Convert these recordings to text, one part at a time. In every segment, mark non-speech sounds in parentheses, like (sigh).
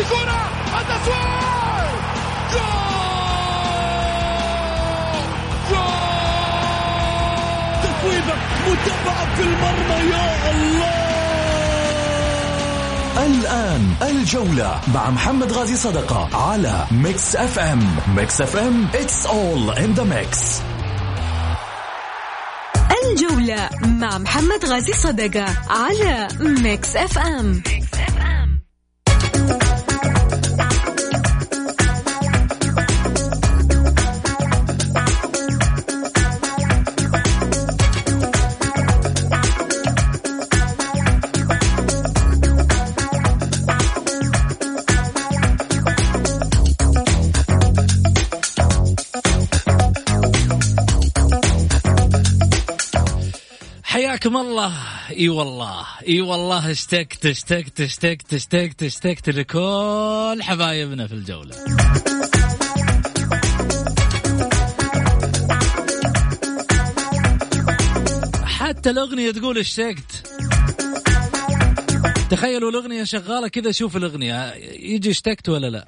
هذه كرة التسويق جول! جول! تصويبة متابعة في المرمى يا الله! الآن الجولة مع محمد غازي صدقة على Mix FM. Mix FM it's all in the mix. الجولة مع محمد غازي صدقة على Mix FM, Mix حياكم الله. إي والله إي والله اشتقت اشتقت اشتقت اشتقت اشتقت لكل حبايبنا في الجولة. حتى الأغنية تقول اشتقت. تخيلوا الأغنية شغالة كذا شوف الأغنية يجي اشتقت ولا لا.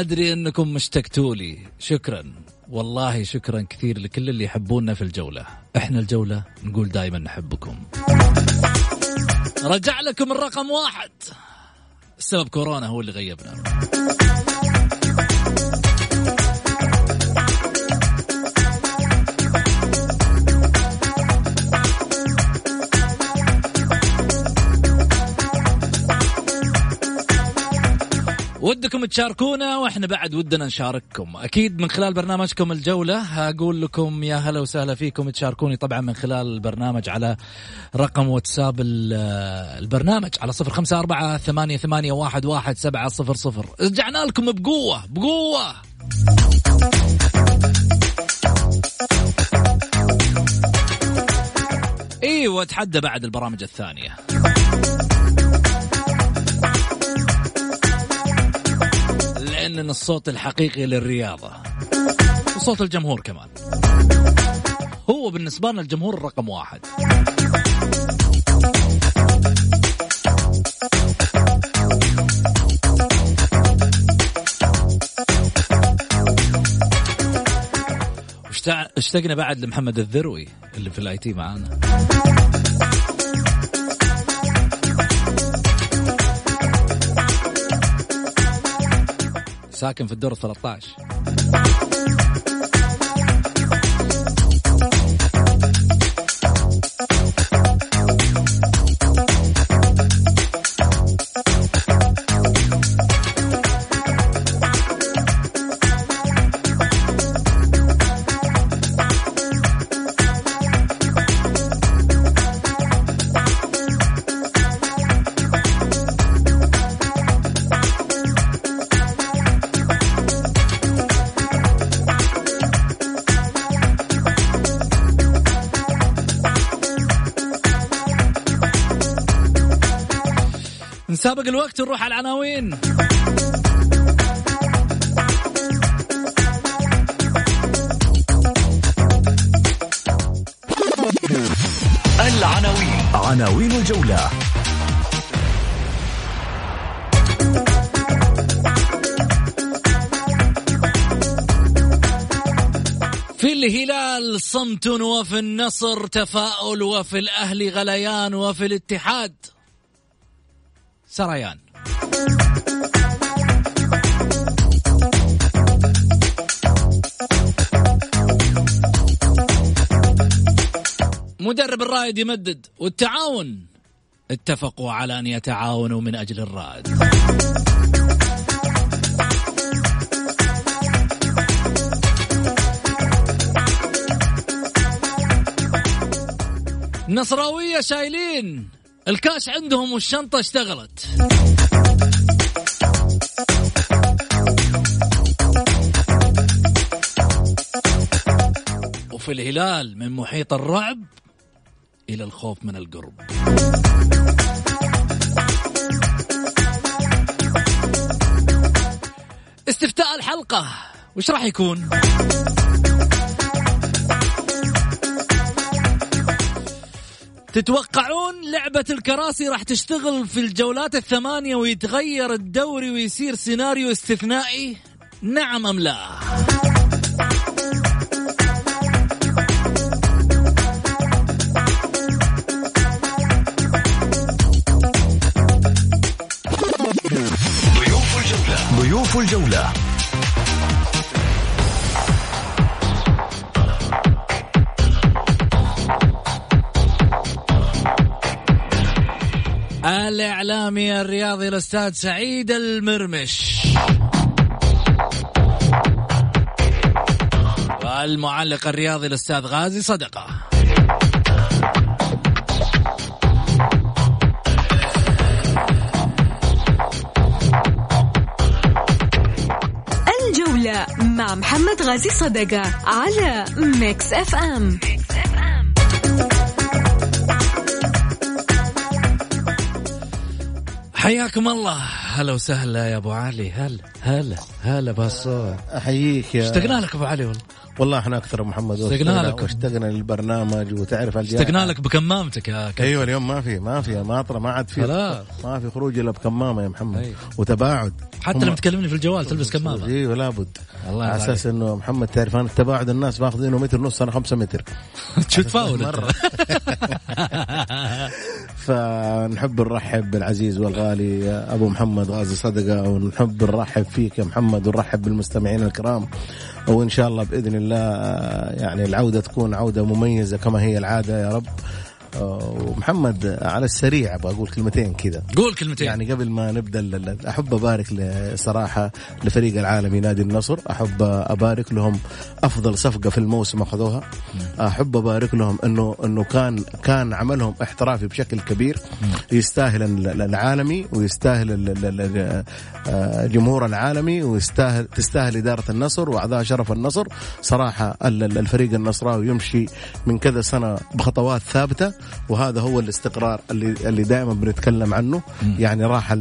أدري أنكم مشتقتوا لي. شكرا. والله شكرا كثير لكل اللي يحبونا في الجولة. إحنا الجولة نقول دائما نحبكم. رجع لكم الرقم واحد. السبب كورونا هو اللي غيبنا. ودكم تشاركونا وإحنا بعد ودنا نشارككم. أكيد من خلال برنامجكم الجولة أقول لكم يا هلا وسهلا فيكم تشاركوني طبعا من خلال البرنامج على رقم واتساب البرنامج على صفر خمسة أربعة ثمانية, ثمانية واحد, واحد سبعة صفر صفر. رجعنا لكم بقوة بقوة. إيوه اتحدى بعد البرامج الثانية. لأننا الصوت الحقيقي للرياضة. وصوت الجمهور كمان. هو بالنسبة لنا الجمهور الرقم واحد. اشتقنا بعد لمحمد الذروي اللي في الآي تي معانا. ساكن في الدور 13 سابق الوقت نروح على العناوين. العناوين. عناوين الجولة. في الهلال صمت وفي النصر تفاؤل وفي الأهلي غليان وفي الاتحاد. سريان مدرب الرائد يمدد والتعاون. اتفقوا على أن يتعاونوا من أجل الرائد. نصراوية شايلين. الكاس عندهم والشنطة اشتغلت وفي الهلال من محيط الرعب إلى الخوف من القرب استفتاء الحلقة وش راح يكون؟ تتوقعون لعبة الكراسي راح تشتغل في الجولات الثمانية ويتغير الدوري ويصير سيناريو استثنائي؟ نعم أم لا؟ ضيوف الجولة. ضيوف الجولة. الإعلامي الرياضي الأستاذ سعيد المرمش. والمعلق الرياضي الأستاذ غازي صدقة. الجولة مع محمد غازي صدقة على ميكس اف ام حياكم الله. هلا وسهلا يا أبو علي. هلا هلا هلا بهالصوت أحييك يا اشتقنا لك أبو علي والله. والله إحنا أكثر محمد. اشتقنا لك. واشتقنا للبرنامج وتعرف اشتقنا لك بكمامتك يا أيوه اليوم ما في ما في ما ما عاد في. ما في خروج إلا بكمامة يا محمد. أيوة. وتباعد. حتى لما تكلمني في الجوال تلبس كمامة. أيوه لابد الله على أساس إنه محمد تعرف أنا التباعد الناس ماخذينه متر ونص أنا خمسة متر. (laughs) شو تفاول أنت؟ (laughs) فنحب نرحب بالعزيز والغالي أبو محمد غازي صدقة ونحب نرحب فيك يا محمد ونرحب بالمستمعين الكرام. وإن شاء الله بإذن الله يعني العودة تكون عودة مميزة كما هي العادة يا رب. ومحمد على السريع أبغى أقول كلمتين كذا. قول كلمتين. يعني قبل ما نبدأ أحب أبارك صراحة لفريق العالمي نادي النصر. أحب أبارك لهم أفضل صفقة في الموسم أخذوها. أحب أبارك لهم انه إنه كان كان عملهم احترافي بشكل كبير. يستاهل ال- ال- العالمي ويستاهل ال- ال- ال- آه، العالمي ويستاهل تستاهل إدارة النصر وأعضاء شرف النصر. صراحة ال- ال- الفريق النصراوي يمشي من كذا سنة بخطوات ثابتة. وهذا هو الاستقرار اللي اللي دائما بنتكلم عنه. يعني راح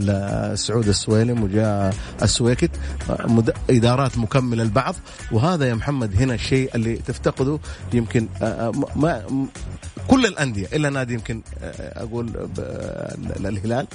سعود السويلم وجاء السويكت إدارات مكملة لبعض وهذا يا محمد هنا الشيء اللي تفتقده. يمكن آه، آه، ما كل الأندية إلا نادي يمكن آه، أقول ب- ال- الهلال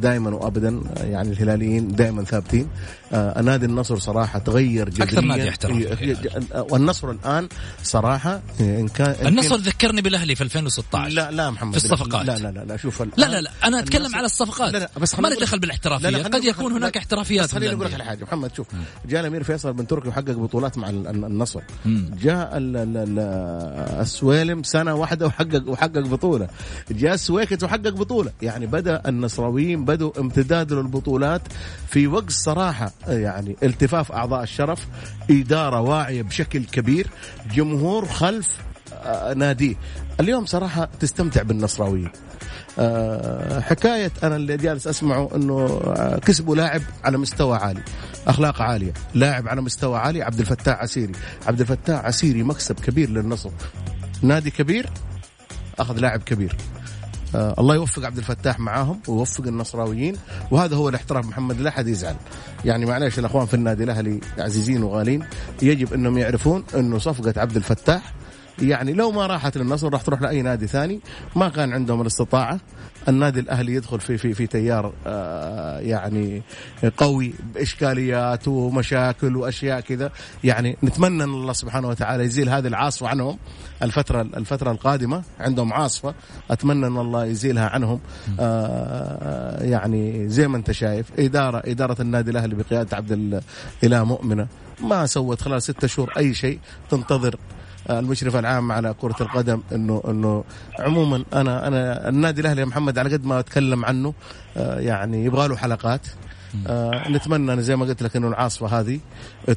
دائما وابدا آه، يعني الهلاليين دائما ثابتين. آه، نادي النصر صراحة تغير جذريا أكثر نادي احترافي ي- في الهلال. والنصر الآن صراحة إن كان النصر ذكرني بالأهلي في 2016 لا لا محمد في الصفقات. لا لا لا, لا شوف لا لا لا أنا أتكلم النصر- على الصفقات. لا لا بس ما أقول- دخل بالاحترافية. لا لا قد يكون هناك احترافيات خليني أقول لك. على حاجة. محمد شوف جاء الأمير فيصل بن تركي وحقق بطولات مع ال- ال- النصر. جاء ال- ال- ال- السويلم سنه واحدة وحقق وحقق بطولة. جاء السويكت وحقق بطولة. يعني بدأ النصراويين بدوا امتداد للبطولات في وقت صراحة يعني التفاف أعضاء الشرف إدارة واعية بشكل كبير جمهور خلف آه، ناديه اليوم صراحة تستمتع بالنصراويين. آه، حكاية أنا اللي جالس أسمعه إنه آه، كسبوا لاعب على مستوى عالي أخلاق عالية. لاعب على مستوى عالي عبد الفتاح عسيري. عبد الفتاح عسيري مكسب كبير للنصر. نادي كبير أخذ لاعب كبير. آه الله يوفق عبد الفتاح معاهم ويوفق النصراويين وهذا هو الاحتراف محمد لا أحد يزعل. يعني معلش الأخوان في النادي الأهلي عزيزين وغالين يجب إنهم يعرفون إنه صفقة عبد الفتاح يعني لو ما راحت للنصر راح تروح لأي نادي ثاني. ما كان عندهم الاستطاعة. النادي الأهلي يدخل في في في تيار آه يعني قوي بإشكاليات ومشاكل وأشياء كذا. يعني نتمنى أن الله سبحانه وتعالى يزيل هذه العاصفة عنهم. الفترة الفترة القادمة عندهم عاصفة. أتمنى أن الله يزيلها عنهم. آه يعني زي ما أنت شايف اداره إدارة النادي الأهلي بقيادة عبد الاله مؤمنة. ما سوت خلال ستة شهور أي شيء تنتظر المشرف العام على كرة القدم انه إنه عموما أنا أنا النادي الأهلي يا محمد على قد ما أتكلم عنه آه، يعني يبغى له حلقات. آه نتمنى أنا زي ما قلت لك إنه العاصفة هذه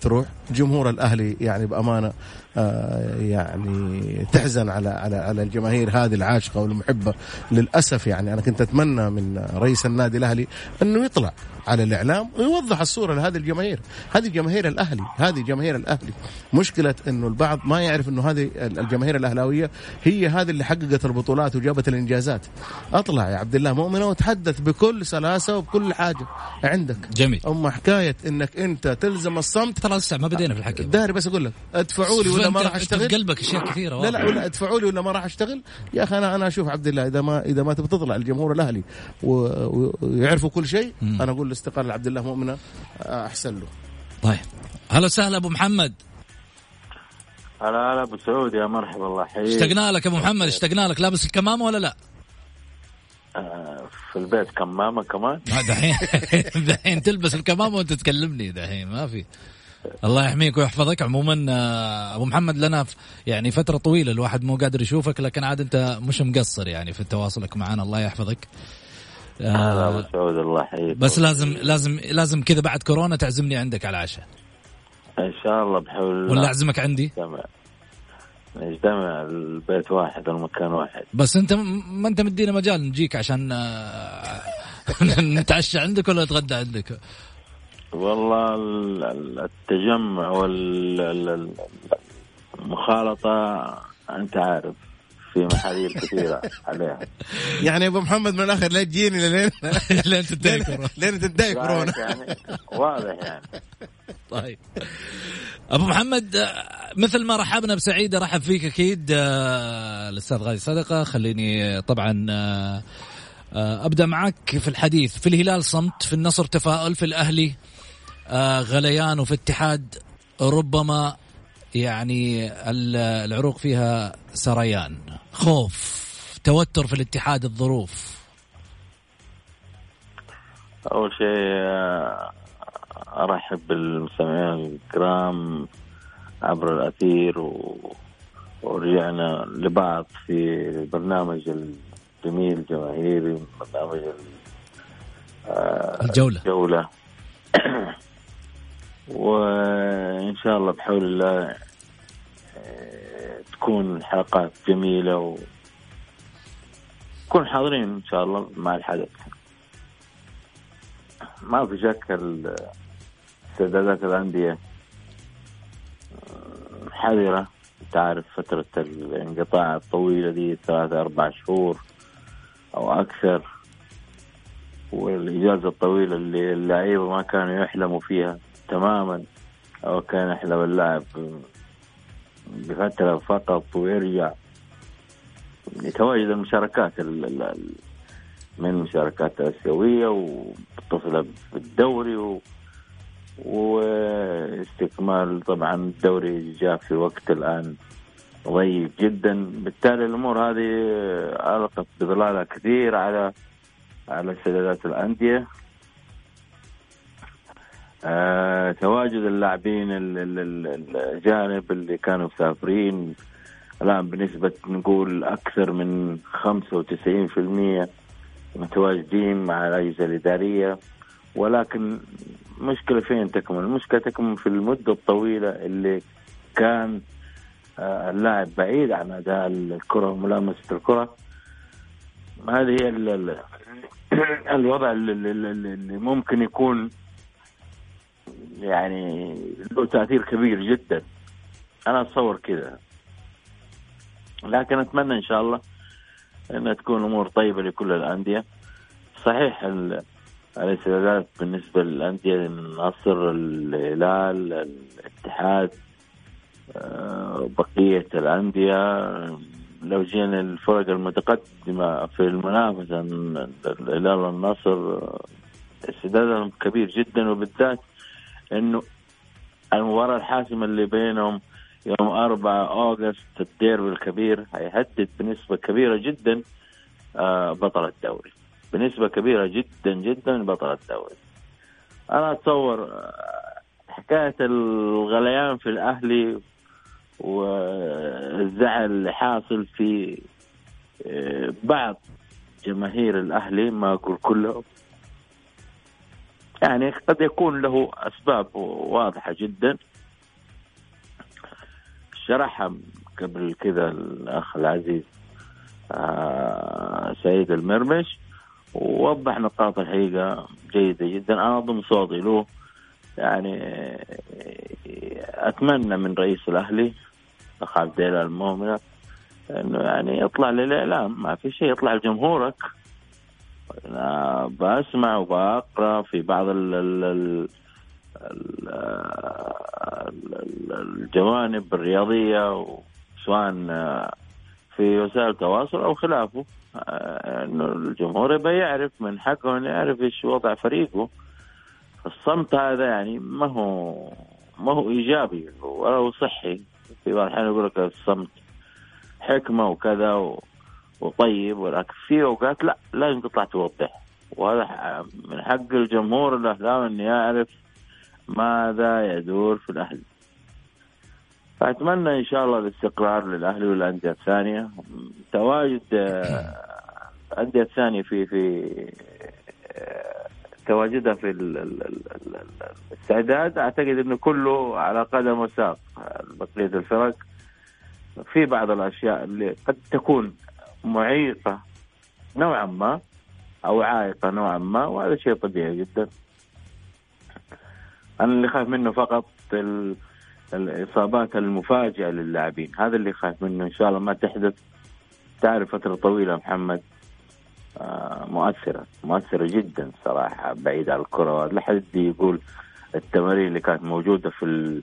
تروح. جمهور الأهلي يعني بأمانة آه يعني تحزن على على على الجماهير هذه العاشقة والمحبة. للأسف يعني أنا كنت أتمنى من رئيس النادي الأهلي إنه يطلع. على الإعلام ويوضح الصورة لهذه الجماهير. هذه جماهير الأهلي هذه جماهير الأهلي. مشكلة إنه البعض ما يعرف إنه هذه الجماهير الأهلاوية هي هذه اللي حققت البطولات وجابت الإنجازات. أطلع يا عبد الله مؤمنه وتحدث بكل سلاسة وبكل حاجة عندك. جميل. اما حكاية إنك أنت تلزم الصمت. ترى لسه ما بدينا في الحكي. داري بس أقول لك ادفعوا لي ولا ما راح أشتغل. قلبك أشياء كثيرة لا لا ولا ادفعوا لي ولا ما راح أشتغل. يا أخي أنا أنا أشوف عبد الله إذا ما إذا ما تبي تطلع الجمهور الأهلي ويعرفوا كل شيء أنا أقول الاستقاله لعبد الله مؤمنة أحسن له. طيب. هلا وسهلا أبو محمد. هلا هلا أبو سعود يا مرحبا الله يحييك. اشتقنا لك أبو محمد اشتقنا لك. لابس الكمامة ولا لا؟ آه، في البيت كمامة كمان؟ ما (laughs) دحين دحين تلبس الكمامة وأنت تكلمني دحين ما في. الله يحميك ويحفظك. عموما آه، أبو محمد لنا يعني فترة طويلة الواحد مو قادر يشوفك لكن عاد أنت مش مقصر يعني في تواصلك معنا. الله يحفظك. هلا ابو سعود الله يحييك. بس لازم لازم لازم كذا بعد كورونا تعزمني عندك على العشاء. إن شاء الله بحول الله. ولا أعزمك عندي؟ نجتمع نجتمع البيت واحد المكان واحد. بس أنت ما أنت مدينا مجال نجيك عشان آه، (laughs) نتعشى عندك ولا نتغدى عندك؟ والله ال- ال- التجمع والمخالطه أنت عارف. في محاذير كثيرة عليها. (laughs) يعني أبو محمد من الآخر لا تجيني لين لين تنتهي كورونا. لين تنتهي كورونا. يعني. واضح يعني. (laughs) طيب. أبو محمد مثل ما رحبنا بسعيد رحب فيك أكيد آه، الأستاذ غازي صدقة. خليني آه، طبعا آه، أبدأ معك في الحديث. في الهلال صمت في النصر تفاؤل في الأهلي غليان وفي اتحاد ربما يعني ال- العروق فيها سريان. خوف توتر في الاتحاد الظروف. أول شيء آه، أرحب بالمستمعين الكرام عبر الأثير و... ورجعنا لبعض في البرنامج الجميل الجماهيري برنامج آه، الجولة. الجولة. (clears throat) وإن شاء الله بحول الله آه، تكون حلقات جميلة و نكون حاضرين إن شاء الله مع الحدث. ما في شك استعدادات الأندية آه، حذرة. تعرف فترة الانقطاع الطويلة دي ثلاثة أربع شهور أو أكثر والإجازة الطويلة اللي اللعيبة ما كانوا يحلموا فيها. تماما. أو كان يحلم اللاعب بفترة فقط ويرجع يتواجد المشاركات ال- ال- ال- من المشاركات الآسيوية ومتصلة بالدوري و واستكمال طبعا الدوري جاء في وقت الآن ضيق جدا. بالتالي الأمور هذه ألقت بظلالها كثير على على استعدادات الأندية. آه، تواجد اللاعبين ال- ال- ال- الأجانب اللي كانوا مسافرين. الآن بنسبة نقول أكثر من 95% متواجدين مع الأجهزة الإدارية. ولكن مشكلة فين تكمن؟ المشكلة تكمن في المدة الطويلة اللي كان آه، اللاعب بعيد عن أداء الكرة وملامسة الكرة. هذه هي ال- ال- الوضع اللي ممكن يكون يعني له تأثير كبير جدا. أنا أتصور كذا لكن أتمنى إن شاء الله أنها تكون أمور طيبة لكل الأندية. صحيح ال- الاستعدادات بالنسبة للأندية النصر الهلال الاتحاد آه، بقية الأندية. لو جينا الفرق المتقدمة في المنافسة الهلال والنصر آه، استعدادهم كبير جدا. وبالذات إنه المباراة الحاسمة اللي بينهم يوم 4 أوغست الديربي الكبير هيهدد بنسبة كبيرة جدا آه، بطل الدوري. بنسبة كبيرة جدا جدا بطل الدوري. أنا أتصور آه، حكاية الغليان في الأهلي والزعل اللي حاصل في آه، بعض جماهير الأهلي ما أقول كلهم يعني قد يكون له أسباب واضحة جدا. شرحها قبل كذا الأخ العزيز آه سعيد المرمش. ووضح نقاط الحقيقة جيدة جدا. أنا أضم صوتي له يعني أتمنى من رئيس الأهلي أخ عبد الله المؤمنة إنه يعني يطلع للإعلام. ما في شيء يطلع لجمهورك. أنا بسمع وبقرا في بعض ال ال ال الجوانب الرياضية سواء في وسائل التواصل أو خلافه. إنه الجمهور يبغى يعرف من حقه إنه يعرف إيش وضع فريقه. الصمت هذا يعني ما هو ما هو إيجابي ولا هو صحي. في بعض الأحيان يقول لك الصمت حكمة وكذا وطيب ولكن في أوقات لا لازم تطلع توضح. وهذا من حق الجمهور الاهلاوي انه يعرف ماذا يدور في الأهلي. فأتمنى إن شاء الله الاستقرار للأهلي والأندية الثانية. تواجد الأندية الثانية في في تواجدها في الاستعداد. أعتقد إنه كله على قدم وساق بقية الفرق. في بعض الأشياء اللي قد تكون معيقه نوعا ما أو عائقه نوعا ما وهذا شيء طبيعي جدا. أنا اللي خايف منه فقط الإصابات المفاجئة للاعبين. هذا اللي خايف منه إن شاء الله. ما تحدث. تعرف فترة طويلة محمد. آه، مؤثرة. مؤثرة جدا صراحة. بعيد عن الكرة. لا حد يقول التمارين اللي كانت موجودة في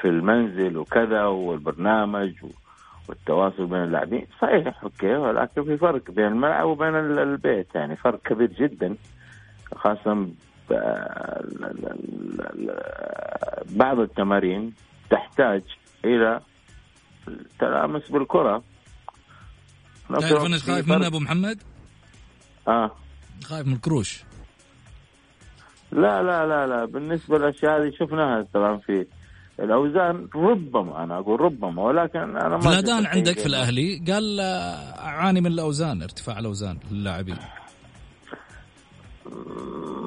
في المنزل وكذا والبرنامج والتواصل بين اللاعبين. صحيح أوكي ولكن في فرق بين الملعب وبين البيت يعني فرق كبير جدا خاصة بعض التمارين تحتاج إلى التلامس بالكرة. تعرف أنا خايف منه أبو محمد؟ آه. خايف من الكروش. لا لا لا لا بالنسبة للأشياء هذه شفناها طبعا في الأوزان ربما أنا أقول ربما ولكن أنا ما فلادان عندك في الأهلي قال أعاني من الأوزان ارتفاع الأوزان للاعبين.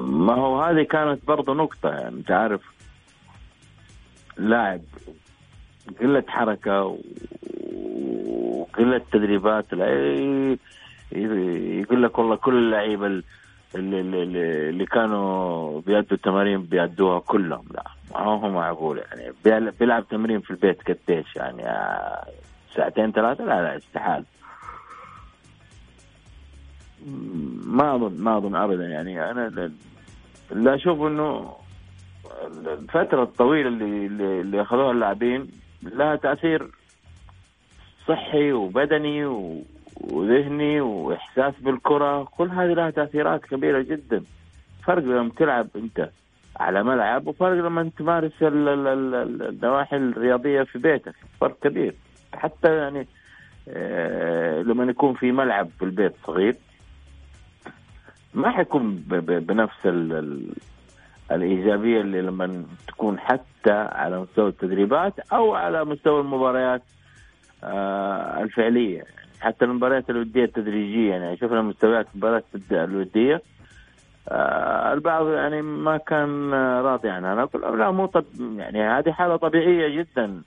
ما هو هذه كانت برضه نقطة يعني أنت عارف لاعب قلة حركة وقلة تدريبات يقول لك والله كل اللعيبة اللي, اللي, اللي كانوا بيأدوا التمارين بيأدوها كلهم لا ما هو معقول يعني بيلعب تمرين في البيت قديش يعني آه، ساعتين ثلاثة؟ لا لا استحال ما اظن ما أظن ابدا يعني أنا لا أشوف إنه الفترة الطويلة اللي اللي أخذوها اللاعبين لها تأثير صحي وبدني وذهني وإحساس بالكرة كل هذه لها تأثيرات كبيرة جدا. فرق لما تلعب أنت على ملعب وفرق لما تمارس النواحي الرياضية في بيتك. فرق كبير. حتى يعني آه، لما يكون في ملعب في البيت صغير ما حيكون بنفس الإيجابية اللي لما تكون حتى على مستوى التدريبات أو على مستوى المباريات آه، الفعلية. حتى المباريات الودية التدريجية يعني شفنا مستويات المباريات الوديه آه البعض يعني ما كان راضي عنها. أنا أقول لا مو طب يعني هذه حالة طبيعية جدا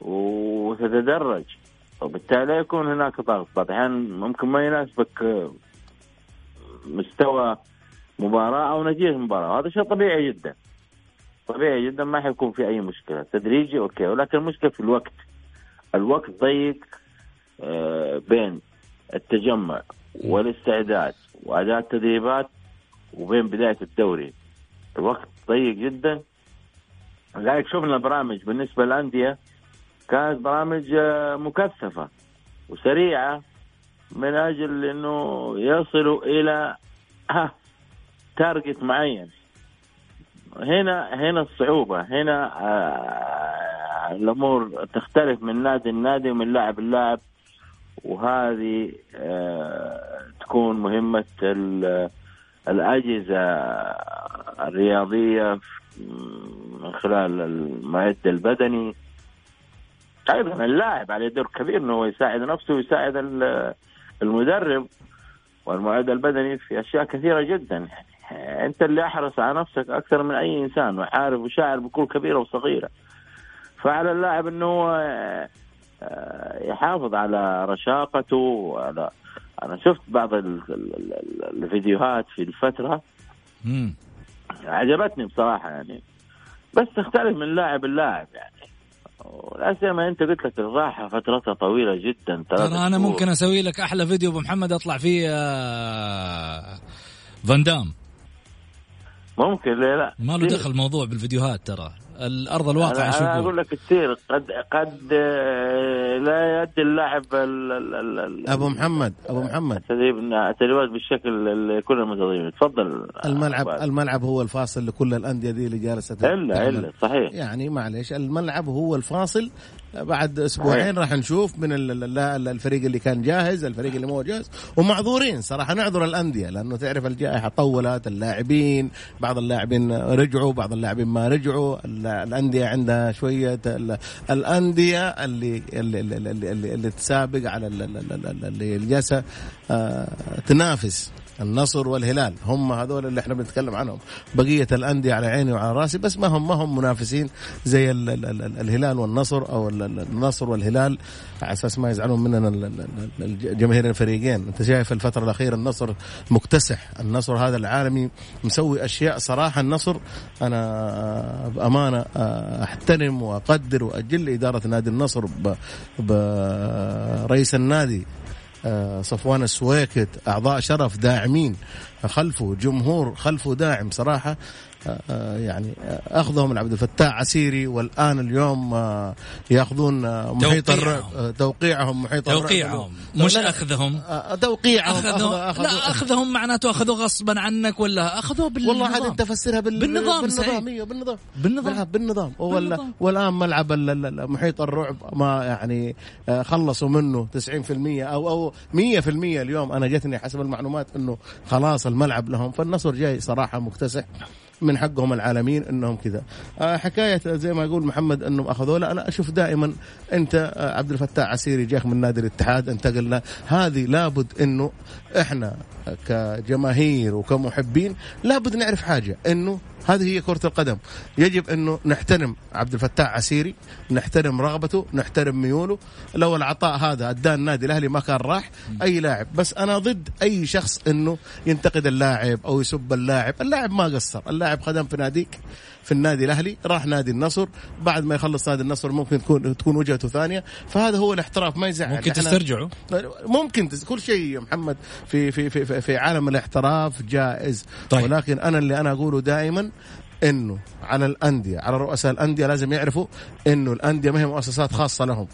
وتتدرج. وبالتالي يكون هناك ضغط. الأحيان ممكن ما يناسبك مستوى مباراة أو نتيجة مباراه وهذا شيء طبيعي جدا. طبيعي جدا ما حيكون في أي مشكلة. تدريجي أوكي. ولكن المشكلة في الوقت. الوقت ضيق. آه، بين التجمع والاستعداد واداء التدريبات وبين بداية الدوري. الوقت ضيق جدا. لذلك شفنا برامج. بالنسبة للأندية كانت برامج آه، مكثفة وسريعة من أجل إنه يصلوا إلى ها تارجت معين. هنا هنا الصعوبة. هنا آه الأمور تختلف من نادي لنادي ومن لاعب للاعب. وهذه آه تكون مهمة الأجهزة الرياضية من خلال المعد البدني. أيضا اللاعب عليه دور كبير أنه يساعد نفسه ويساعد المدرب والمعد البدني في أشياء كثيرة جدا. يعني أنت اللي أحرص على نفسك أكثر من أي إنسان وعارف وشاعر بكل كبيرة وصغيرة. فعلى اللاعب أنه يحافظ على رشاقته وعلى أنا شفت بعض ال- ال- ال- الفيديوهات في الفترة مم. عجبتني بصراحة يعني بس تختلف من لاعب للاعب يعني ولا سيما أنت قلت لك الراحة فترتها طويلة جدا ترى أنا. ممكن أسوي لك أحلى فيديو أبو محمد أطلع فيه آه، فان دام ممكن ليه لا. ما له. دخل موضوع بالفيديوهات ترى. الأرض الواقع أنا, شو أنا أقول لك كثير قد قد آه، لا يؤدي اللاعب ال- ال- ال- ال- أبو محمد أبو محمد. التدريب التدريبات بالشكل اللي كنا متدربين. تفضل. الملعب أبو الملعب هو الفاصل لكل الأندية دي اللي جالسة الا. إلا صحيح. يعني معلش الملعب هو الفاصل بعد أسبوعين راح نشوف من ال- ال- ال- الفريق اللي كان جاهز الفريق اللي مو جاهز. ومعذورين صراحة نعذر الأندية لأنه تعرف الجائحة طولت اللاعبين بعض اللاعبين رجعوا بعض اللاعبين ما رجعوا. ال- الأندية عندها شوية ال- الأندية اللي اللي اللي, اللي, اللي, تسابق على ال- ال- ال- ال- اللي جالسة آه، تنافس النصر والهلال. هم هذول اللي إحنا بنتكلم عنهم. بقية الأندية على عيني وعلى رأسي بس ما هم ما هم منافسين زي ال ال ال الهلال والنصر أو ال- ال- النصر والهلال. على أساس ما يزعلون مننا جماهير الفريقين. أنت شايف الفترة الأخيرة النصر مكتسح. النصر هذا العالمي مسوي أشياء صراحة. النصر أنا بأمانة أحترم وأقدر وأجل إدارة نادي النصر برئيس النادي. صفوان السويكت أعضاء شرف داعمين خلفه جمهور خلفه داعم صراحة. آه، آه، يعني آه، أخذهم من عبد الفتاح عسيري والآن اليوم آه، يأخذون آه، محيط توقيعهم. الرعب آه، توقيعهم محيط الرعب. توقيعهم مش أخذهم آه، توقيعهم اخذوا أخذوا- لا أخذهم معناته أخذوا غصبا عنك ولا أخذوه بالنظام والله عاد أنت فسرها بال... بالنظام، بالنظام. أيوه بالنظام بالنظام. بالنظام, بالنظام. وال... بالنظام. والآن ملعب محيط الرعب ما يعني آه، خلصوا منه 90% أو أو 100% اليوم أنا جتني حسب المعلومات إنه خلاص الملعب لهم فالنصر جاي صراحة مكتسح من حقهم العالمين إنهم كذا. آه، حكاية زي ما يقول محمد إنهم أخذوه. لا أنا أشوف دائما أنت آه، عبد الفتاح عسيري جاك من نادي الاتحاد انتقلنا. هذه لابد إنه إحنا كجماهير وكمحبين لابد نعرف حاجة إنه هذه هي كرة القدم. يجب انه نحترم عبد الفتاح عسيري نحترم رغبته نحترم ميوله. لو العطاء هذا اداه النادي الأهلي ما كان راح أي لاعب. بس أنا ضد أي شخص إنه ينتقد اللاعب أو يسب اللاعب. اللاعب ما قصر. اللاعب خدم في ناديك في النادي الأهلي راح نادي النصر. بعد ما يخلص نادي النصر ممكن تكون تكون وجهته ثانية. فهذا هو الاحتراف. ما يزعل. ممكن تسترجعوا ممكن كل شيء يا محمد في في في في, في عالم الاحتراف جائز. طيب. ولكن أنا اللي أنا أقوله دائما إنه على الأندية على رؤساء الأندية لازم يعرفوا إنه الأندية ما هي مؤسسات خاصة لهم.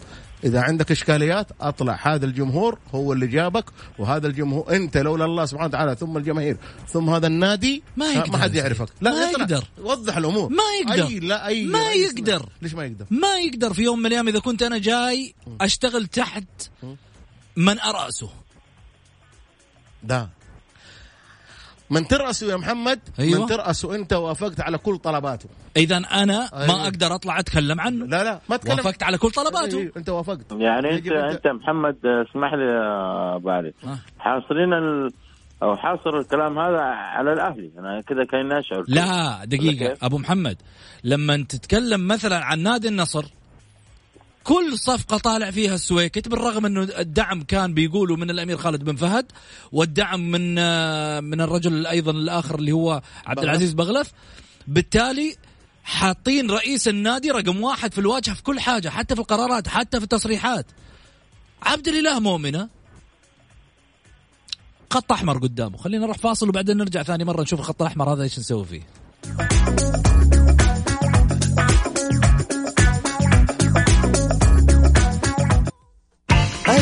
إذا عندك إشكاليات أطلع هذا الجمهور هو اللي جابك وهذا الجمهور أنت لولا الله سبحانه وتعالى ثم الجماهير ثم هذا النادي ما يقدر. ما حد يعرفك. سيدي. ما يقدر. وضح الأمور. ما يقدر. أي لا أي ما يقدر. ليش ما يقدر؟ ما يقدر في يوم من الأيام إذا كنت أنا جاي أشتغل تحت من أرأسه. ده من ترأسه يا محمد أيوة. من ترأسه أنت وأفقت على كل طلباته اذا أنا ما أيوة. أقدر أطلع أتكلم عنه لا لا ما تكلم وأفقت على كل طلباته أيوة. أنت وأفقت يعني انت انت محمد اسمح لي يا أبو علي آه. حاصرين ال... أو حاصر الكلام هذا على الأهلي أنا كذا كان أشعر لا دقيقة كيف؟ أبو محمد لما تتكلم مثلا عن نادي النصر كل صفقة طالع فيها السويكت بالرغم انه الدعم كان بيقولوا من الأمير خالد بن فهد والدعم من آه، من الرجل أيضا الآخر اللي هو عبد العزيز بغلف. بالتالي حاطين رئيس النادي رقم واحد في الواجهة في كل حاجة حتى في القرارات حتى في التصريحات. عبد الإله مؤمنة. خط أحمر قدامه. خلينا نروح فاصل وبعدين نرجع ثاني مرة نشوف الخط الأحمر هذا إيش نسوي فيه.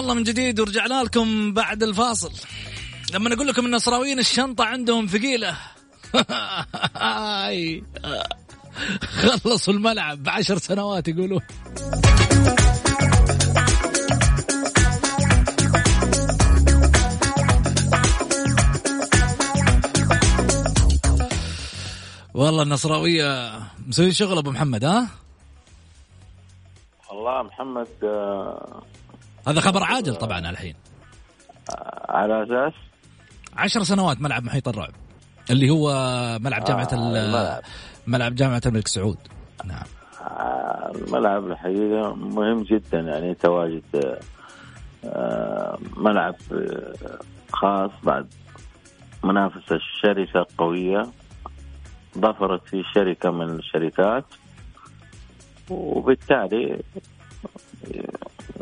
الله من جديد ورجعنا لكم بعد الفاصل. لما أقول لكم النصراويين الشنطة عندهم ثقيلة. (laughs) خلصوا الملعب. بعشر سنوات يقولون. والله النصراوية مسوي شغل أبو محمد ها؟ والله محمد آه، هذا خبر عاجل طبعا الحين. على أساس؟ عشر سنوات ملعب محيط الرعب اللي هو ملعب جامعة آه،. ملعب جامعة الملك سعود. نعم. آه، الملعب الحقيقة مهم جدا يعني تواجد آه، ملعب آه، خاص بعد منافسة شرسة قوية ظفرت في شركة من الشركات وبالتالي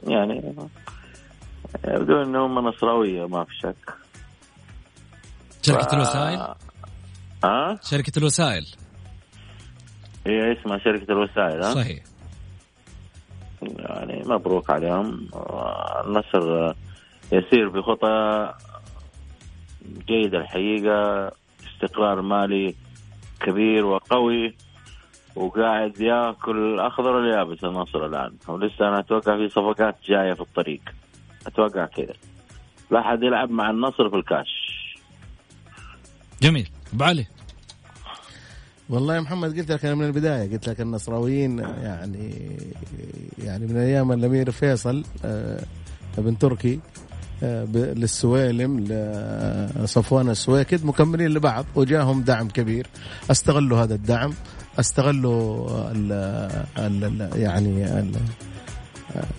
يعني يبدو إنهم نصراوية ما في شك. شركة ف- الوسائل؟ ها؟ شركة الوسائل. هي اسمها شركة الوسائل ها؟ صحيح. يعني مبروك عليهم. النصر يسير بخطى جيدة الحقيقة استقرار مالي كبير وقوي. وقاعد ياكل أخضر اليابس النصر الآن. ولسه أنا أتوقع في صفقات جاية في الطريق. أتوقع كذا. لا حد يلعب مع النصر في الكاش. جميل. أبو علي. والله يا محمد قلت لك أنا من البداية قلت لك النصراويين يعني يعني من أيام الأمير فيصل آه، بن تركي آه، ب- للسويلم لصفوان السويكد مكملين لبعض وجاهم دعم كبير. استغلوا هذا الدعم. أستغلوا ال ال ال يعني ال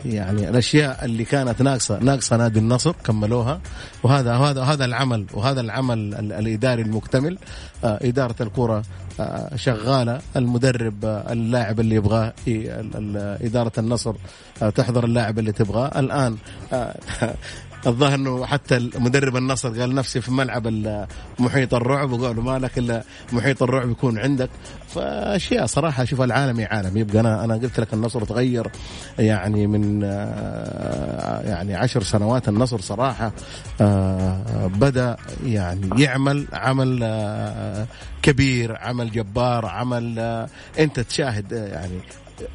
يعني الأشياء اللي كانت ناقصة ناقصة نادي النصر كملوها. وهذا وهذا هذا العمل وهذا العمل ال- الإداري المكتمل. آه، إدارة الكرة آه، شغالة. المدرب آه، اللاعب اللي يبغاه إدارة النصر تحضر اللاعب اللي تبغاه. الآن (laughs) الظاهر إنه حتى مدرب النصر قال نفسي في ملعب محيط الرعب وقالوا ما لك إلا محيط الرعب يكون عندك. فأشياء صراحة شوف العالمي عالم. يبقى أنا أنا قلت لك النصر تغير يعني من آه، يعني عشر سنوات النصر صراحة آه، بدأ يعني يعمل عمل آه، كبير عمل جبار عمل أنت تشاهد يعني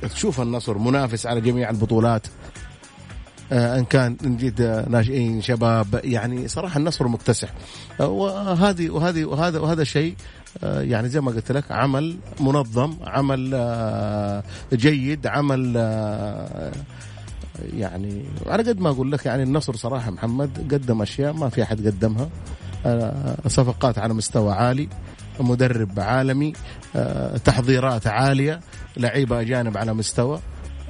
تشوف النصر منافس على جميع البطولات. إن كان ان جيت آه، ناشئين شباب يعني صراحة النصر مكتسح. آه، وهذه وهذه وهذا وهذا شيء آه، يعني زي ما قلت لك عمل منظم عمل آه، جيد عمل آه، يعني على قد ما أقول لك يعني النصر صراحة محمد قدم أشياء ما في أحد قدمها. آه، صفقات على مستوى عالي مدرب عالمي آه، تحضيرات عالية لعيبة أجانب على مستوى.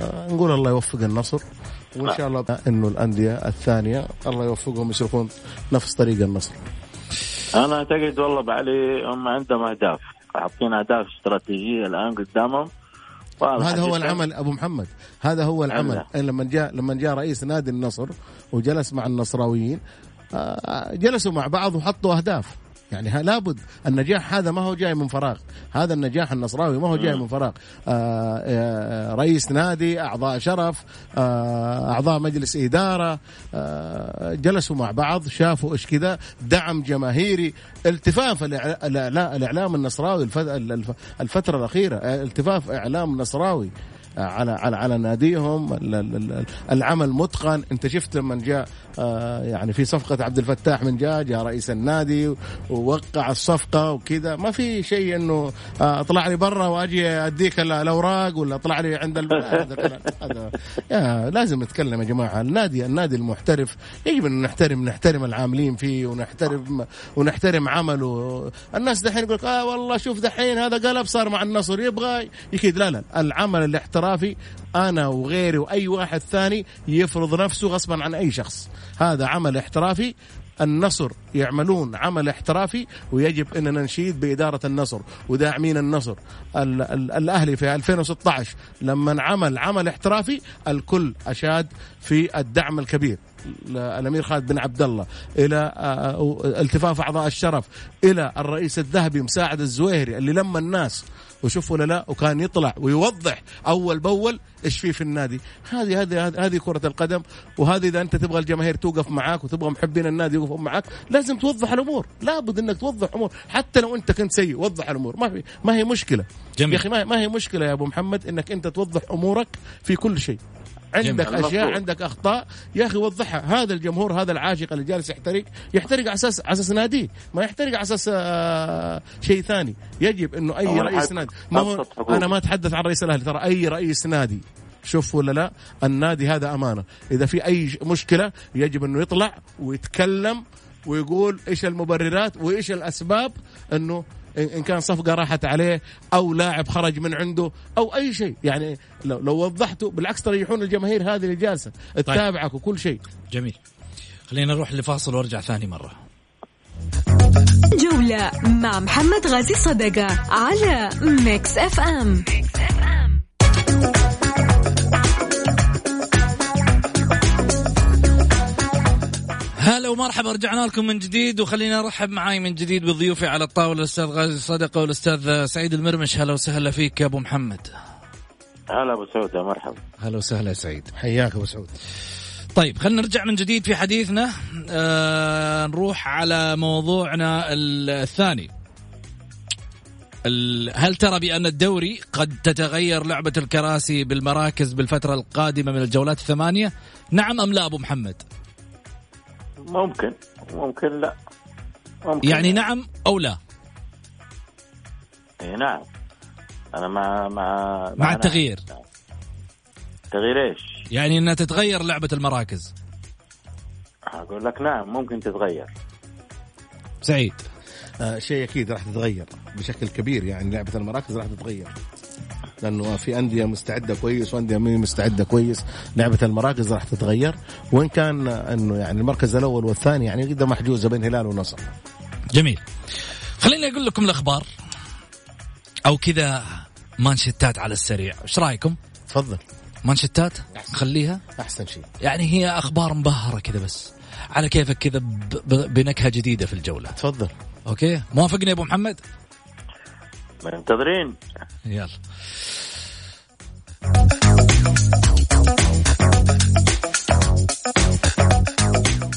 آه، نقول الله يوفق النصر. وإن شاء الله إنه الأندية الثانية الله يوفقهم يسلكون نفس طريق النصر. أنا أعتقد والله بعلي هم عندهم أهداف. حاطين أهداف استراتيجية الآن قدامهم. هذا هو. العمل أبو محمد. هذا هو العمل. إيه لما جاء لما جاء رئيس نادي النصر وجلس مع النصراويين آه، جلسوا مع بعض وحطوا أهداف. يعني ها- لابد النجاح هذا ما هو جاي من فراغ. هذا النجاح النصراوي ما هو جاي من فراغ. آه، آه، رئيس نادي أعضاء شرف آه، أعضاء مجلس آه، جلسوا مع بعض شافوا إيش كذا دعم جماهيري التفاف الإعلا- الإعلا- الإعلام النصراوي الف- الف- الفترة الأخيرة آه، التفاف إعلام نصراوي. على على على ناديهم. ال- ال- ال- العمل متقن. انت شفت لما جاء آه، يعني في صفقة عبد الفتاح من جاء جاء رئيس النادي ووقع الصفقة وكذا. ما في شيء إنه آه، اطلع لي برا وأجي أديك ال- الأوراق ولا اطلع لي عند هذا (laughs) هذا لازم نتكلم يا جماعة. النادي النادي المحترف. يجب أن نحترم نحترم العاملين فيه ونحترم ونحترم عمله. الناس دحين يقول آه والله شوف دحين هذا قلب صار مع النصر. يبغى يكيد. لا لا العمل الاحترافي أنا وغيري وأي واحد ثاني يفرض نفسه غصبا عن أي شخص. هذا عمل احترافي النصر يعملون عمل احترافي ويجب إننا نشيد بإدارة النصر وداعمين النصر. ال- ال- الأهلي في 2016 لما عمل عمل احترافي الكل أشاد في الدعم الكبير الامير خالد بن عبد الله إلى آه، التفاف أعضاء الشرف إلى الرئيس الذهبي مساعد الزويهري اللي لما الناس وشوف ولا لا وكان يطلع ويوضح أول بأول إيش في في النادي. هذه هذه هذه كرة القدم وهذه إذا أنت تبغى الجماهير توقف معاك وتبغى محبين النادي يوقفوا معاك لازم توضح الأمور. لابد إنك توضح أمور. حتى لو أنت كنت سيء وضح الأمور. ما في ما هي مشكلة. جميل. يا أخي ما ما هي مشكلة يا أبو محمد إنك أنت توضح أمورك في كل شيء. عندك جميل. أشياء. عندك أخطاء يا أخي وضحها هذا الجمهور هذا العاشق اللي جالس يحترق يحترق على أساس على أساس ناديه ما يحترق على أساس آه، شيء ثاني يجب إنه أي رئيس نادي ما هو. أنا ما أتحدث عن رئيس الأهلي ترى أي رئيس نادي شوف ولا لا النادي هذا أمانة إذا في أي مشكلة يجب إنه يطلع ويتكلم ويقول إيش المبررات وإيش الأسباب إنه إن إن كان صفقة راحت عليه أو لاعب خرج من عنده أو أي شيء. يعني لو, لو وضحته بالعكس تريحون الجماهير هذه اللي جالسه تتابعك وكل شيء. جميل. خلينا نروح لفاصل وارجع ثاني مرة. جولة مع محمد غازي صدقة على ميكس أف أم. هلا ومرحبا رجعنا لكم من جديد وخلينا نرحب معاي من جديد بضيوفي على الطاولة الأستاذ غازي صدقه والأستاذ سعيد المرمش. هلا وسهلا فيك يا أبو محمد. هلا أبو سعود يا مرحبا. هلا وسهلا يا سعيد. حياك أبو سعود. طيب خلينا نرجع من جديد في حديثنا. آه نروح على موضوعنا الثاني. ال- هل ترى بأن الدوري قد تتغير لعبة الكراسي بالمراكز بالفترة القادمة من الجولات الثمانية؟ نعم أم لا أبو محمد؟ ممكن ممكن لا. ممكن يعني نعم أو لا؟ إيه نعم. أنا مع مع مع نعم. التغيير. تغيير إيش؟ يعني أنها تتغير لعبة المراكز. أقول لك نعم ممكن تتغير. سعيد. آه شيء أكيد راح تتغير بشكل كبير يعني لعبة المراكز راح تتغير. لأنه في أندية مستعدة كويس وأندية مين مستعدة كويس. لعبة المراكز راح تتغير وإن كان إنه يعني المركز الأول والثاني يعني كده محجوزة بين هلال ونصر. جميل. خليني أقول لكم الأخبار. أو كذا مانشتات على السريع. إيش رأيكم؟ تفضل. مانشتات خليها أحسن شيء. يعني هي أخبار مبهرة كذا بس. على كيفك كذا بنكهة جديدة في الجولة. تفضل. أوكي؟ موافقني يا أبو محمد؟ منتظرين. يلا.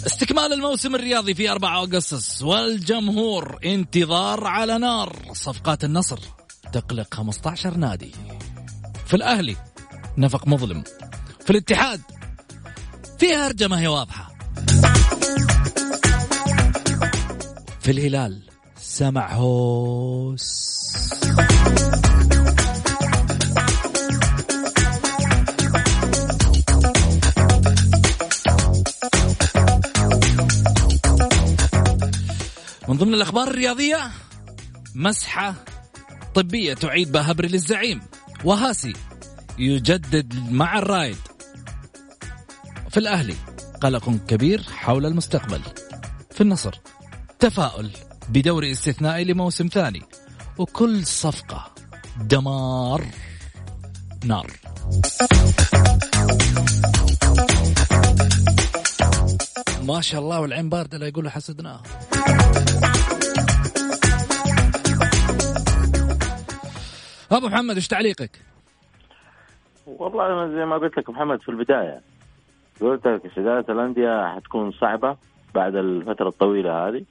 استكمال الموسم الرياضي في 4 أغسطس. والجمهور انتظار على نار. صفقات النصر تقلق 15 نادي. في الأهلي نفق مظلم. في الاتحاد فيها ما هي واضحة. في الهلال سمع هوس. من ضمن الأخبار الرياضية مسحة طبية تعيد بهبري للزعيم. وهاسي يجدد مع الرايد. في الأهلي قلق كبير حول المستقبل. في النصر تفاؤل بدوري استثنائي لموسم ثاني. وكل صفقة دمار نار. ما شاء الله والعين باردة لا يقولوا حسدناه أبو محمد إيش تعليقك؟ والله زي ما قلت لك محمد في البداية قلت لك استعدادات الأندية حتكون صعبة بعد الفترة الطويلة هذه.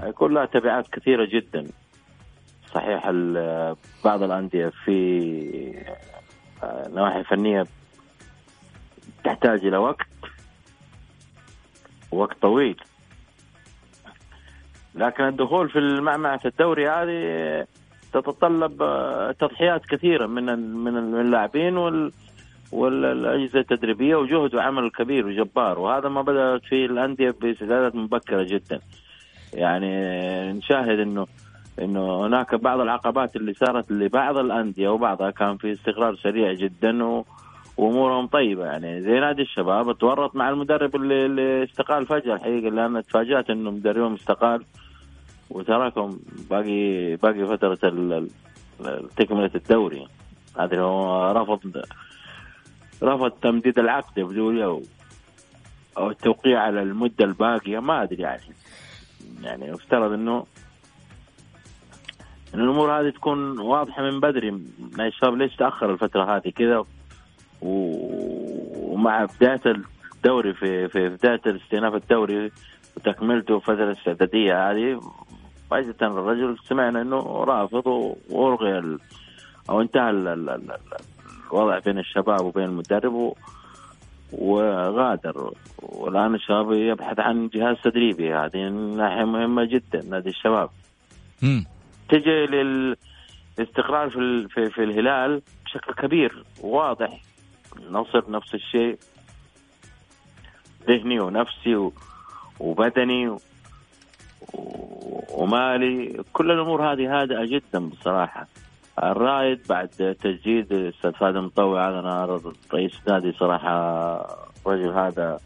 حيكون لها تبعات كثيرة جدا. صحيح بعض الأندية في آه، نواحي فنية تحتاج إلى وقت وقت طويل لكن الدخول في المعمعة الدوري هذه تتطلب آه، تضحيات كثيرة من من اللاعبين وال والأجهزة التدريبية وجهد وعمل كبير وجبار وهذا ما بدأت فيه الأندية باستعدادات مبكرة جدا. يعني نشاهد إنه إنه هناك بعض العقبات اللي صارت لبعض الأندية وبعضها كان في استقرار سريع جدا و وأمورهم طيبة. يعني زي نادي الشباب تورط مع المدرب اللي, اللي استقال فجأة. الحقيقة لأن تفاجأت إنه مدربهم استقال وتراكم باقي باقي فترة ال- تكملة الدوري. هذا هو رفض رفض تمديد العقد يبدو لي أو أو التوقيع على المدة الباقية. ما أدري يعني. يعني يفترض إنه إن الأمور هذه تكون واضحة من بدري. نادي الشباب ليش تأخر الفترة هذه كذا؟ ومع بداية الدوري في في بداية استئناف الدوري وتكملته فترة الاستعداديه هذه فجأة الرجل سمعنا إنه رافض والغي ال- أو انتهى ال- ال- ال- ال- الوضع بين الشباب وبين المدرب و- وغادر. والآن الشباب يبحث عن جهاز تدريبي هذه ناحيه مهمة جدا نادي الشباب. مم. تجي للاستقرار في في, في الهلال بشكل كبير واضح. النصر نفس الشيء. ذهني ونفسي وبدني و- ومالي. كل الأمور هذه هادئة جدا بصراحة. الرائد بعد تجديد الاستاذ فادي مطوع هذا أنا رئيس نادي صراحة الرجل هذا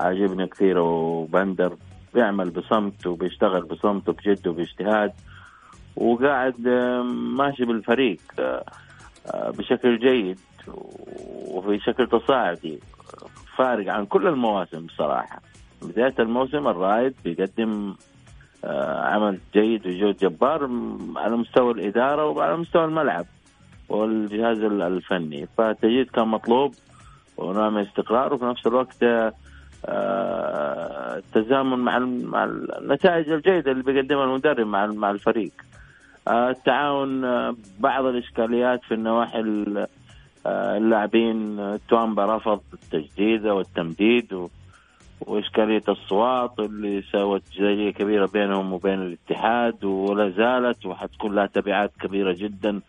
عاجبني كثير وبندر بيعمل بصمت وبيشتغل بصمت وبجد وباجتهاد. وقاعد آه، ماشي بالفريق آه، آه، بشكل جيد وفي شكل تصاعدي فارق عن كل المواسم بصراحة. بداية الموسم الرائد بيقدم عمل جيد وجهد جبار على مستوى الإدارة وعلى مستوى الملعب والجهاز ال- الفني. فالتجديد كان مطلوب ونوع من الاستقرار وفي نفس الوقت التزامن مع ال- مع النتائج الجيدة اللي بيقدمها المدرب مع ال- مع الفريق. آه، التعاون آه، بعض الإشكاليات في النواحي ال- آه، اللاعبين توامبا رفض التجديد والتمديد وإشكالية الصوات اللي سوت جدلية كبيرة بينهم وبين الاتحاد ولا زالت وحتكون لها تبعات كبيرة جدا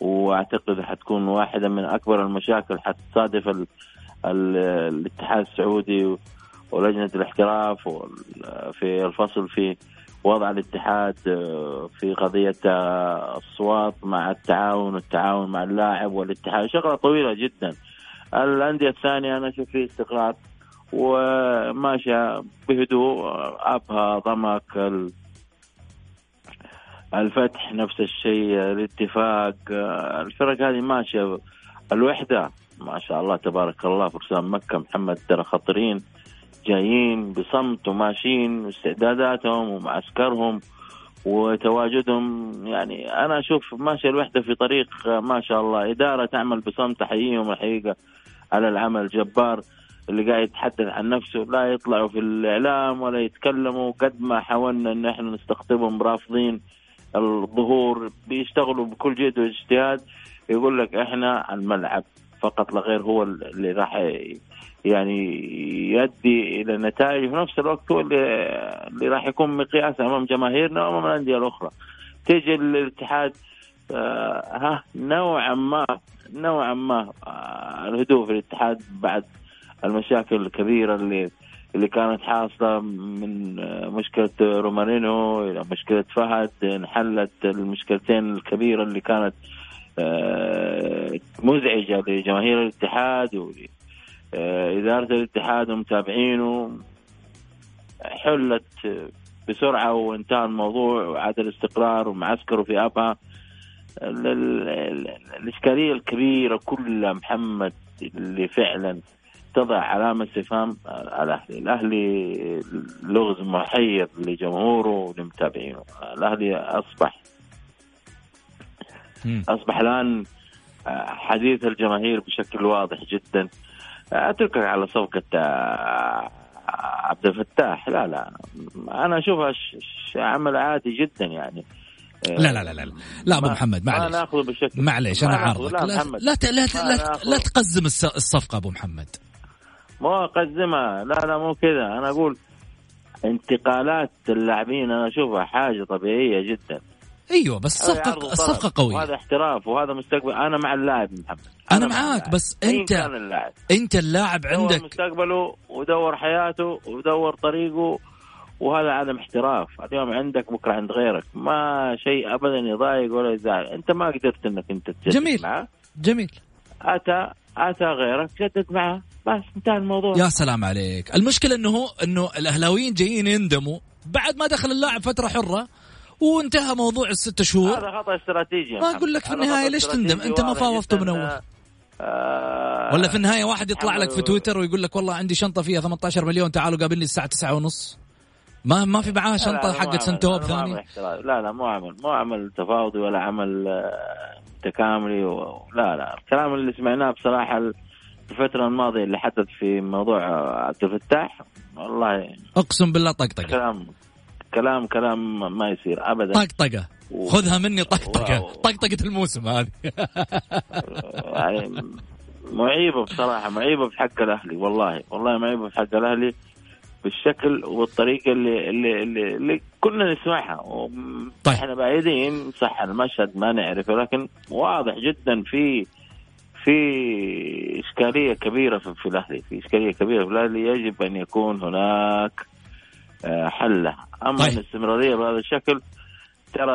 وأعتقد حتكون واحدة من أكبر المشاكل حتصادف ال... ال... الاتحاد السعودي ولجنة الاحتراف في الفصل في وضع الاتحاد آه، في قضية آه، الصوات مع التعاون والتعاون مع اللاعب والاتحاد. شغلة طويلة جدا. الأندية الثانية أنا أشوف فيه استقرار. وماشية بهدوء. أبها ضمك ال- الفتح نفس الشيء الاتفاق. الفرق هذه ماشية الوحدة. ما شاء الله تبارك الله. فرسان مكة محمد ترى خطرين. جايين بصمت وماشيين واستعداداتهم ومعسكرهم وتواجدهم. يعني أنا أشوف ماشيه الوحدة في طريق ما شاء الله إدارة تعمل بصمت احييهم الحقيقة على العمل. الجبار اللي قاعد يتحدث عن نفسه لا يطلعوا في الإعلام ولا يتكلموا. قد ما حاولنا إن إحنا نستقطبهم رافضين الظهور بيشتغلوا بكل جهد واجتهاد. يقول لك إحنا على الملعب. فقط لا غير هو اللي راح يعني يؤدي إلى نتائج وفي نفس الوقت هو اللي, اللي راح يكون مقياس أمام جماهيرنا وأمام الأندية الأخرى. تيجي الاتحاد آه ها نوعا ما نوعا ما آه الهدوء في الاتحاد بعد المشاكل الكبيرة اللي اللي كانت حاصلة من آه، مشكلة رومارينو إلى مشكلة فهد انحلت المشكلتين الكبيرة اللي كانت آه، مزعجة لجماهير الاتحاد ول آه، الاتحاد ومتابعينه. حلت بسرعة وانتهى الموضوع وعاد الاستقرار ومعسكره في أبها. ال- ال- ال- الإشكالية الكبيرة كلها محمد اللي فعلا تضع علامة استفهام على الأهلي. الأهلي لغز محير لجمهوره ولمتابعينه. الأهلي أصبح مم. أصبح الآن حديث الجماهير بشكل واضح جدا. أتركك على صفقه آه، عبد الفتاح. لا لا. أنا اشوفها عمل عادي جدا يعني. آه، لا لا لا لا. لا أبو ما- محمد ما معلش ناخذه بشكل معليش ما أنا. عارضك. لا لا لا لا ما لا. لا تقزم الصفقة أبو محمد. مو اقدمها لا لا مو كذا. أنا أقول انتقالات اللاعبين أنا أشوفها حاجة طبيعية جدا. أيوه بس الصفقه. الصفقه قوية. وهذا احتراف وهذا مستقبل. أنا مع اللاعب محمد. أنا مع معاك، اللاعب. بس كان اللاعب. أنت اللاعب دور عندك مستقبله ودور حياته ودور طريقه وهذا عدم احتراف. اليوم عندك بكرة عند غيرك. ما شيء ابدا يضايق ولا يزعل. أنت ما قدرت إنك أنت تجدد جميل. معه. جميل. اتى أتى غيرك جدد معه. بس انتهى الموضوع. يا سلام عليك. المشكلة إنه هو إنه الأهلاويين جايين يندموا. بعد ما دخل اللاعب فترة حرة وانتهى موضوع الست شهور هذا خطأ استراتيجي ما. أقول لك في خطأ ليش تندم؟ أنت ما فاوضته. من أول. آه ولا في النهاية واحد يطلع لك في تويتر ويقول لك والله عندي شنطة فيها 18 مليون تعالوا قابلني الساعة 9 ونص ما ما في معاه شنطة حقت. سنتوب ثاني. لا لا مو عمل مو عمل تفاوضي ولا عمل آه، تكاملي و... لا لا الكلام اللي سمعناه بصراحة الفترة الماضية اللي حدث في موضوع عبد الفتاح والله أقسم بالله طقطقة كلام كلام كلام ما يصير ابدا. طقطقة. و- خذها مني طقطقة. طقطقة الموسم هذه. يعني معيبة بصراحة معيبة في حق الأهلي والله والله معيبة في حق الأهلي بالشكل والطريقة اللي اللي اللي, اللي كنا نسمعها. طيب. إحنا بعيدين صح المشهد ما نعرفه لكن واضح جدا في في إشكالية كبيرة في, في الأهلي في إشكالية كبيرة. في الاهلي يجب أن يكون هناك آه، حل. أما طيب. الاستمرارية بهذا الشكل ترى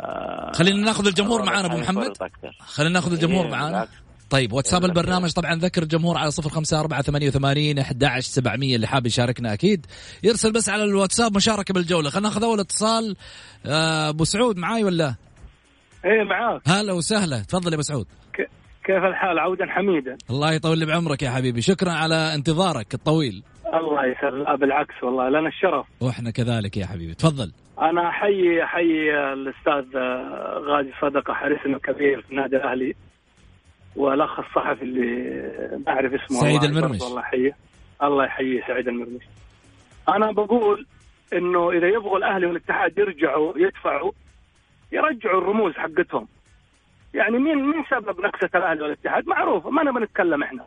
آه، خلينا ناخذ الجمهور معانا أبو محمد. خلينا ناخذ الجمهور إيه، معانا. طيب واتساب إيه، البرنامج طبعا ذكر الجمهور على صفر خمسة أربعة ثمانية وثمانين أحد عشر سبعمية اللي حاب يشاركنا أكيد. يرسل بس على الواتساب مشاركة بالجولة. خلينا ناخذ أول اتصال. آه، أبو سعود معاي ولا؟ إيه معاك. هلا وسهلا. تفضل يا أبو سعود. كيف الحال؟ عودا حميدا. الله يطول لي بعمرك يا حبيبي. شكرا على انتظارك الطويل. الله يسر لا بالعكس والله لنا الشرف. وإحنا كذلك يا حبيبي. تفضل. أنا احيي احيي الأستاذ آه، غازي صدقة حارسنا الكبير في النادي الأهلي والأخ الصحفي اللي ما اعرف اسمه سعيد المرمش. الله يحييه. الله يحييه سعيد المرمش. أنا بقول إنه إذا يبغوا الأهلي والاتحاد يرجعوا يدفعوا يرجعوا الرموز حقتهم. يعني مين مين سبب نكسة الأهلي والاتحاد؟ معروف ما نبغى نتكلم إحنا.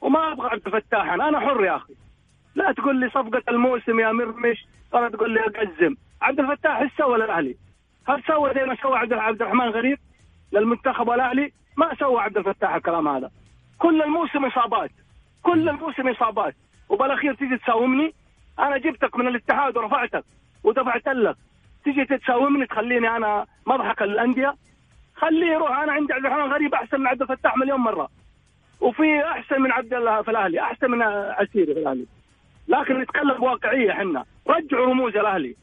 وما أبغى عبد الفتاح أنا حر يا أخي. لا تقول لي صفقة الموسم يا مرمش ولا تقول لي أقزم. عبد الفتاح إيش سوى للأهلي؟ هل سوى زي ما سوى عبد الرحمن غريب؟ للمنتخب والأهلي؟ ما سوى عبد الفتاح الكلام هذا. كل الموسم إصابات. كل الموسم إصابات. وبالأخير تيجي تساومني؟ أنا جبتك من الاتحاد ورفعتك ودفعت لك. تيجي تساومني تخليني أنا مضحك الأندية؟ خليه يروح. أنا عندي عبد الرحمن غريب أحسن من عبد الفتاح مليون مرة. وفي أحسن من عبد الله في الأهلي أحسن من عسيري في الأهلي. لكن نتكلم بواقعية إحنا. رجعوا رموز الأهلي.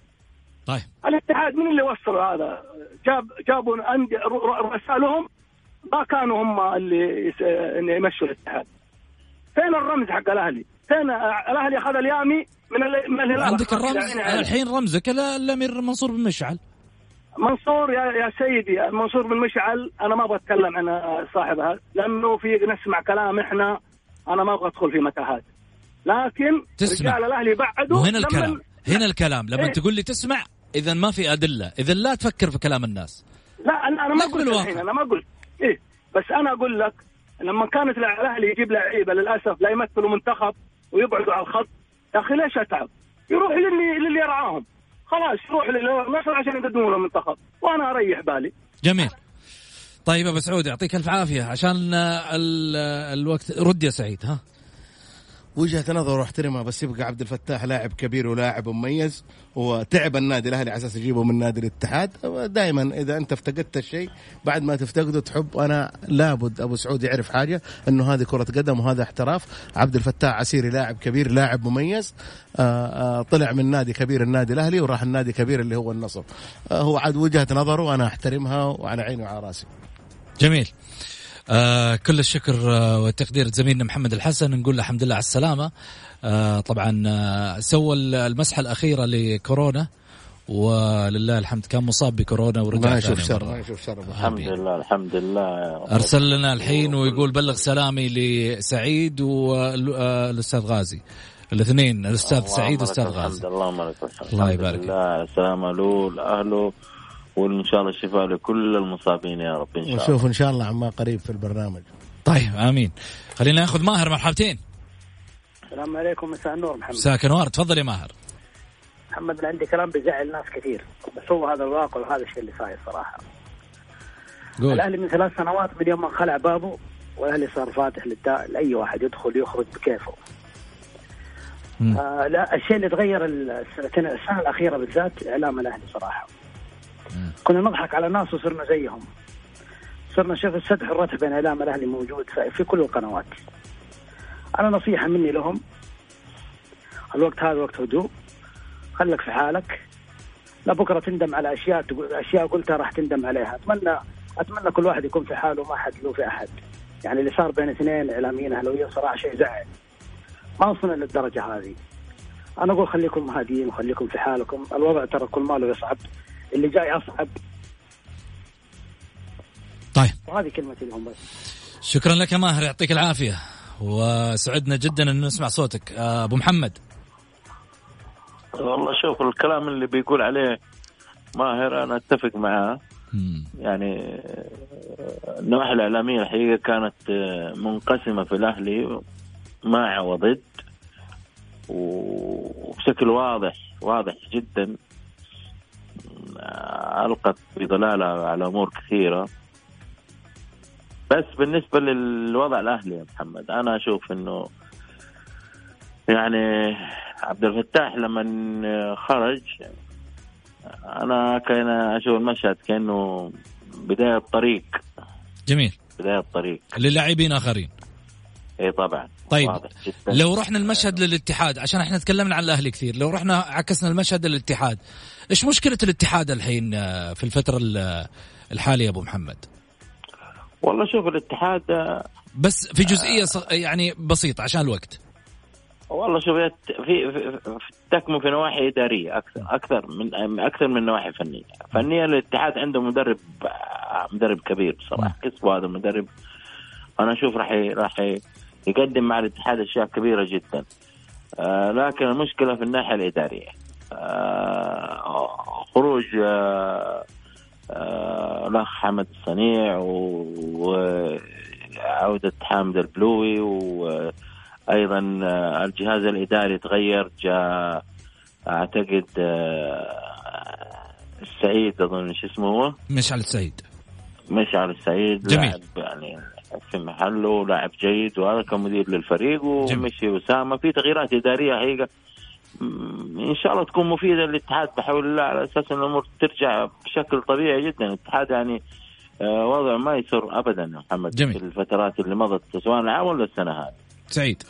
طيب. الاتحاد من اللي وصلوا هذا؟ جاب جابوا رؤساء لهم ما كانوا هم اللي يمشوا الاتحاد. فين الرمز حق الأهلي؟ فين الأهلي أخذ اليامي من من الهلال؟ عندك أخذ الرمز؟ يعني. الحين رمزك لا- الأمير منصور بن مشعل. منصور يا يا سيدي منصور بن مشعل أنا ما أبغى أتكلم عن صاحب هذا لأنه في نسمع كلام إحنا أنا ما أبغى أدخل في متاهات. لكن تسمع. رجال الأهلي بعدوا وهنا لما- الكلام. هنا الكلام. لما إيه؟ تقول لي تسمع إذا ما في أدلة. إذا لا تفكر في كلام الناس. لا أنا أنا ما قلت. الحين أنا ما قلت. إيه. بس أنا أقول لك لما كانت الأهلي يجيب لعيبة للأسف لا يمثلوا منتخب ويقعدوا على الخط يا أخي ليش أتعب؟ يروح للي للي يرعاهم. خلاص يروح للنصر عشان يقدموا له منتخب وأنا أريح بالي. جميل. طيب أبو سعود يعطيك ألف عافية. عشان ال- الوقت رد يا سعيد ها؟ وجهة نظر واحترمها بس يبقى عبد الفتاح لاعب كبير ولاعب مميز وتعب النادي الأهلي على أساس يجيبه من نادي الاتحاد. دائما إذا أنت افتقدت الشيء بعد ما تفتقده تحب. أنا لابد أبو سعود يعرف حاجة إنه هذه كرة قدم وهذا احتراف. عبد الفتاح عسيري لاعب كبير لاعب مميز. آه، آه، طلع من نادي كبير النادي الأهلي وراح النادي كبير اللي هو النصر. آه، هو عاد وجهة نظره وأنا أحترمها وعلى عيني وعلى رأسي. جميل. آه كل الشكر آه والتقدير زميلنا محمد الحسن. نقول له الحمد لله على السلامة. آه طبعا آه سوى المسحة الأخيرة لكورونا ولله الحمد. كان مصاب بكورونا ورجع ما يشوف شر. ما يشوف شر. الحمد لله الحمد لله. أرسل لنا الحين ويقول بلغ سلامي لسعيد والأستاذ غازي. الاثنين الأستاذ اللهم سعيد لك والأستاذ الحمد، غازي. اللهم لك الحمد الله الحمد يبارك. لله السلامة له وإن شاء الله الشفاء لكل المصابين يا رب إن شاء الله. ونشوف إن شاء الله عما قريب في البرنامج. طيب آمين. خلينا ناخذ ماهر مرحبتين. السلام عليكم مساء النور محمد. مساك نوار تفضل يا ماهر. محمد أنا عندي كلام بيزعل ناس كثير بس هو هذا الواقع وهذا الشيء اللي صاير صراحة. قول. الأهلي من ثلاث سنوات من يوم ما خلع بابه والأهلي صار فاتح للدا... لأي واحد يدخل يخرج بكيفه. آه لا الشيء اللي تغير السنتين السنة الأخيرة بالذات إعلام الأهلي صراحة. كنا نضحك على ناس وصرنا زيهم. صرنا نشوف السدح والرتح بين اعلام الاهلي موجود في- كل القنوات. أنا نصيحة مني لهم الوقت هذا وقت هدوء. خلك في حالك. لا بكرة تندم على أشياء أشياء قلتها راح تندم عليها. اتمنى أتمنى كل واحد يكون في حاله ما حد له في أحد. يعني اللي صار بين اثنين إعلاميين اهلاويين صراحة شيء زعل. ما وصلنا للدرجة هذه. أنا أقول خليكم هاديين وخليكم في حالكم. الوضع ترى كل ماله يصعب. اللي جاي أصعب. طيب. وهذه كلمتي لهم بس. شكرا لك يا ماهر يعطيك العافية. وسعدنا جدا أن نسمع صوتك. آه، أبو محمد. والله شوف الكلام اللي بيقول عليه ماهر أنا أتفق معاه. يعني آه، النواحي الإعلامية الحقيقة كانت آه، منقسمة في الأهلي مع وضد وبشكل واضح واضح جدا. ألقت بضلالة على أمور كثيرة. بس بالنسبة للوضع الأهلي يا محمد أنا أشوف إنه يعني عبد الفتاح لما خرج أنا كان أشوف المشهد كأنه بداية طريق جميل. بداية طريق للاعبين آخرين. إي طبعا. طيب لو رحنا المشهد للاتحاد عشان إحنا تكلمنا عن الأهلي كثير لو رحنا عكسنا المشهد للاتحاد إيش مشكلة الاتحاد الحين آه، في الفترة الحالية يا أبو محمد؟ والله شوف الاتحاد آه، بس في جزئية يعني بسيطة عشان الوقت. والله شوف في, في, تكمن في نواحي إدارية أكثر أكثر من أكثر من نواحي فنية، فنيا الاتحاد عنده مدرب مدرب كبير بصراحة. كسبوا هذا المدرب. أنا أشوف راح راح يقدم مع الاتحاد أشياء كبيرة جدا. آه لكن المشكلة في الناحية الإدارية. آه خروج آه آه الأخ حمد الصنيع وعودة حامد البلوي و أيضا آه، الجهاز الإداري تغير جاء أعتقد آه، السعيد أظن شو اسمه هو؟ مشعل السعيد مشعل السعيد جميل. لاعب يعني في محله لاعب جيد وهذا كمدير للفريق ومشي اسامه في تغييرات إدارية حقيقة. إن شاء الله تكون مفيدة للاتحاد بحول الله على أساس إن الأمور ترجع بشكل طبيعي جدا. الاتحاد يعني آه، وضع ما يسر ابدا يا محمد جميل. في الفترات اللي مضت سواء العام ولا السنة هذه. سعيد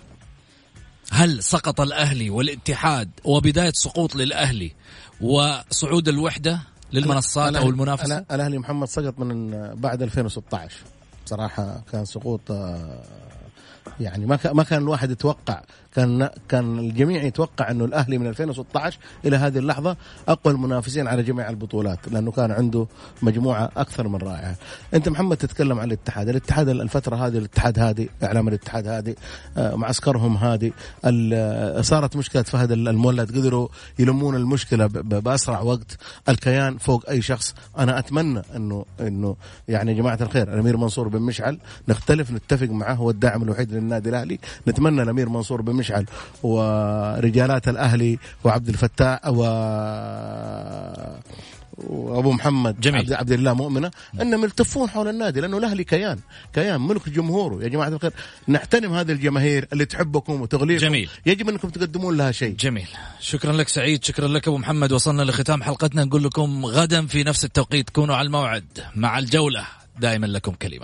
هل سقط الأهلي والاتحاد وبداية سقوط للأهلي وصعود الوحدة للمنصات أو المنافسة؟ الأهلي محمد سقط من بعد 2016 بصراحة كان سقوط آه، يعني ما ما كان الواحد يتوقع. كان كان الجميع يتوقع أنه الأهلي من 2016 إلى هذه اللحظة أقوى المنافسين على جميع البطولات لأنه كان عنده مجموعة أكثر من رائعة. أنت محمد تتكلم عن الاتحاد، الاتحاد الفترة هذه الاتحاد هادي، إعلام الاتحاد هادي، آه، معسكرهم هادي، آه، صارت مشكلة فهد المولد قدروا يلمون المشكلة بأسرع وقت، الكيان فوق أي شخص، أنا أتمنى أنه إنه يعني يا جماعة الخير الأمير منصور بن مشعل نختلف نتفق معه هو الداعم الوحيد للنادي الأهلي، نتمنى الأمير منصور بن مشعل ورجالات الأهلي وعبد الفتاح و وأبو محمد جميل. عبد, عبد الله مؤمنة إنهم يلتفون حول النادي لأنه الأهلي كيان. كيان ملك جمهوره. يا جماعة الخير نحترم هذه الجماهير اللي تحبكم وتغليكم جميل. يجب أنكم تقدمون لها شيء. جميل. شكرا لك سعيد شكرا لك أبو محمد. وصلنا لختام حلقتنا. نقول لكم غدا في نفس التوقيت. كونوا على الموعد مع الجولة. دائما لكم كلمة.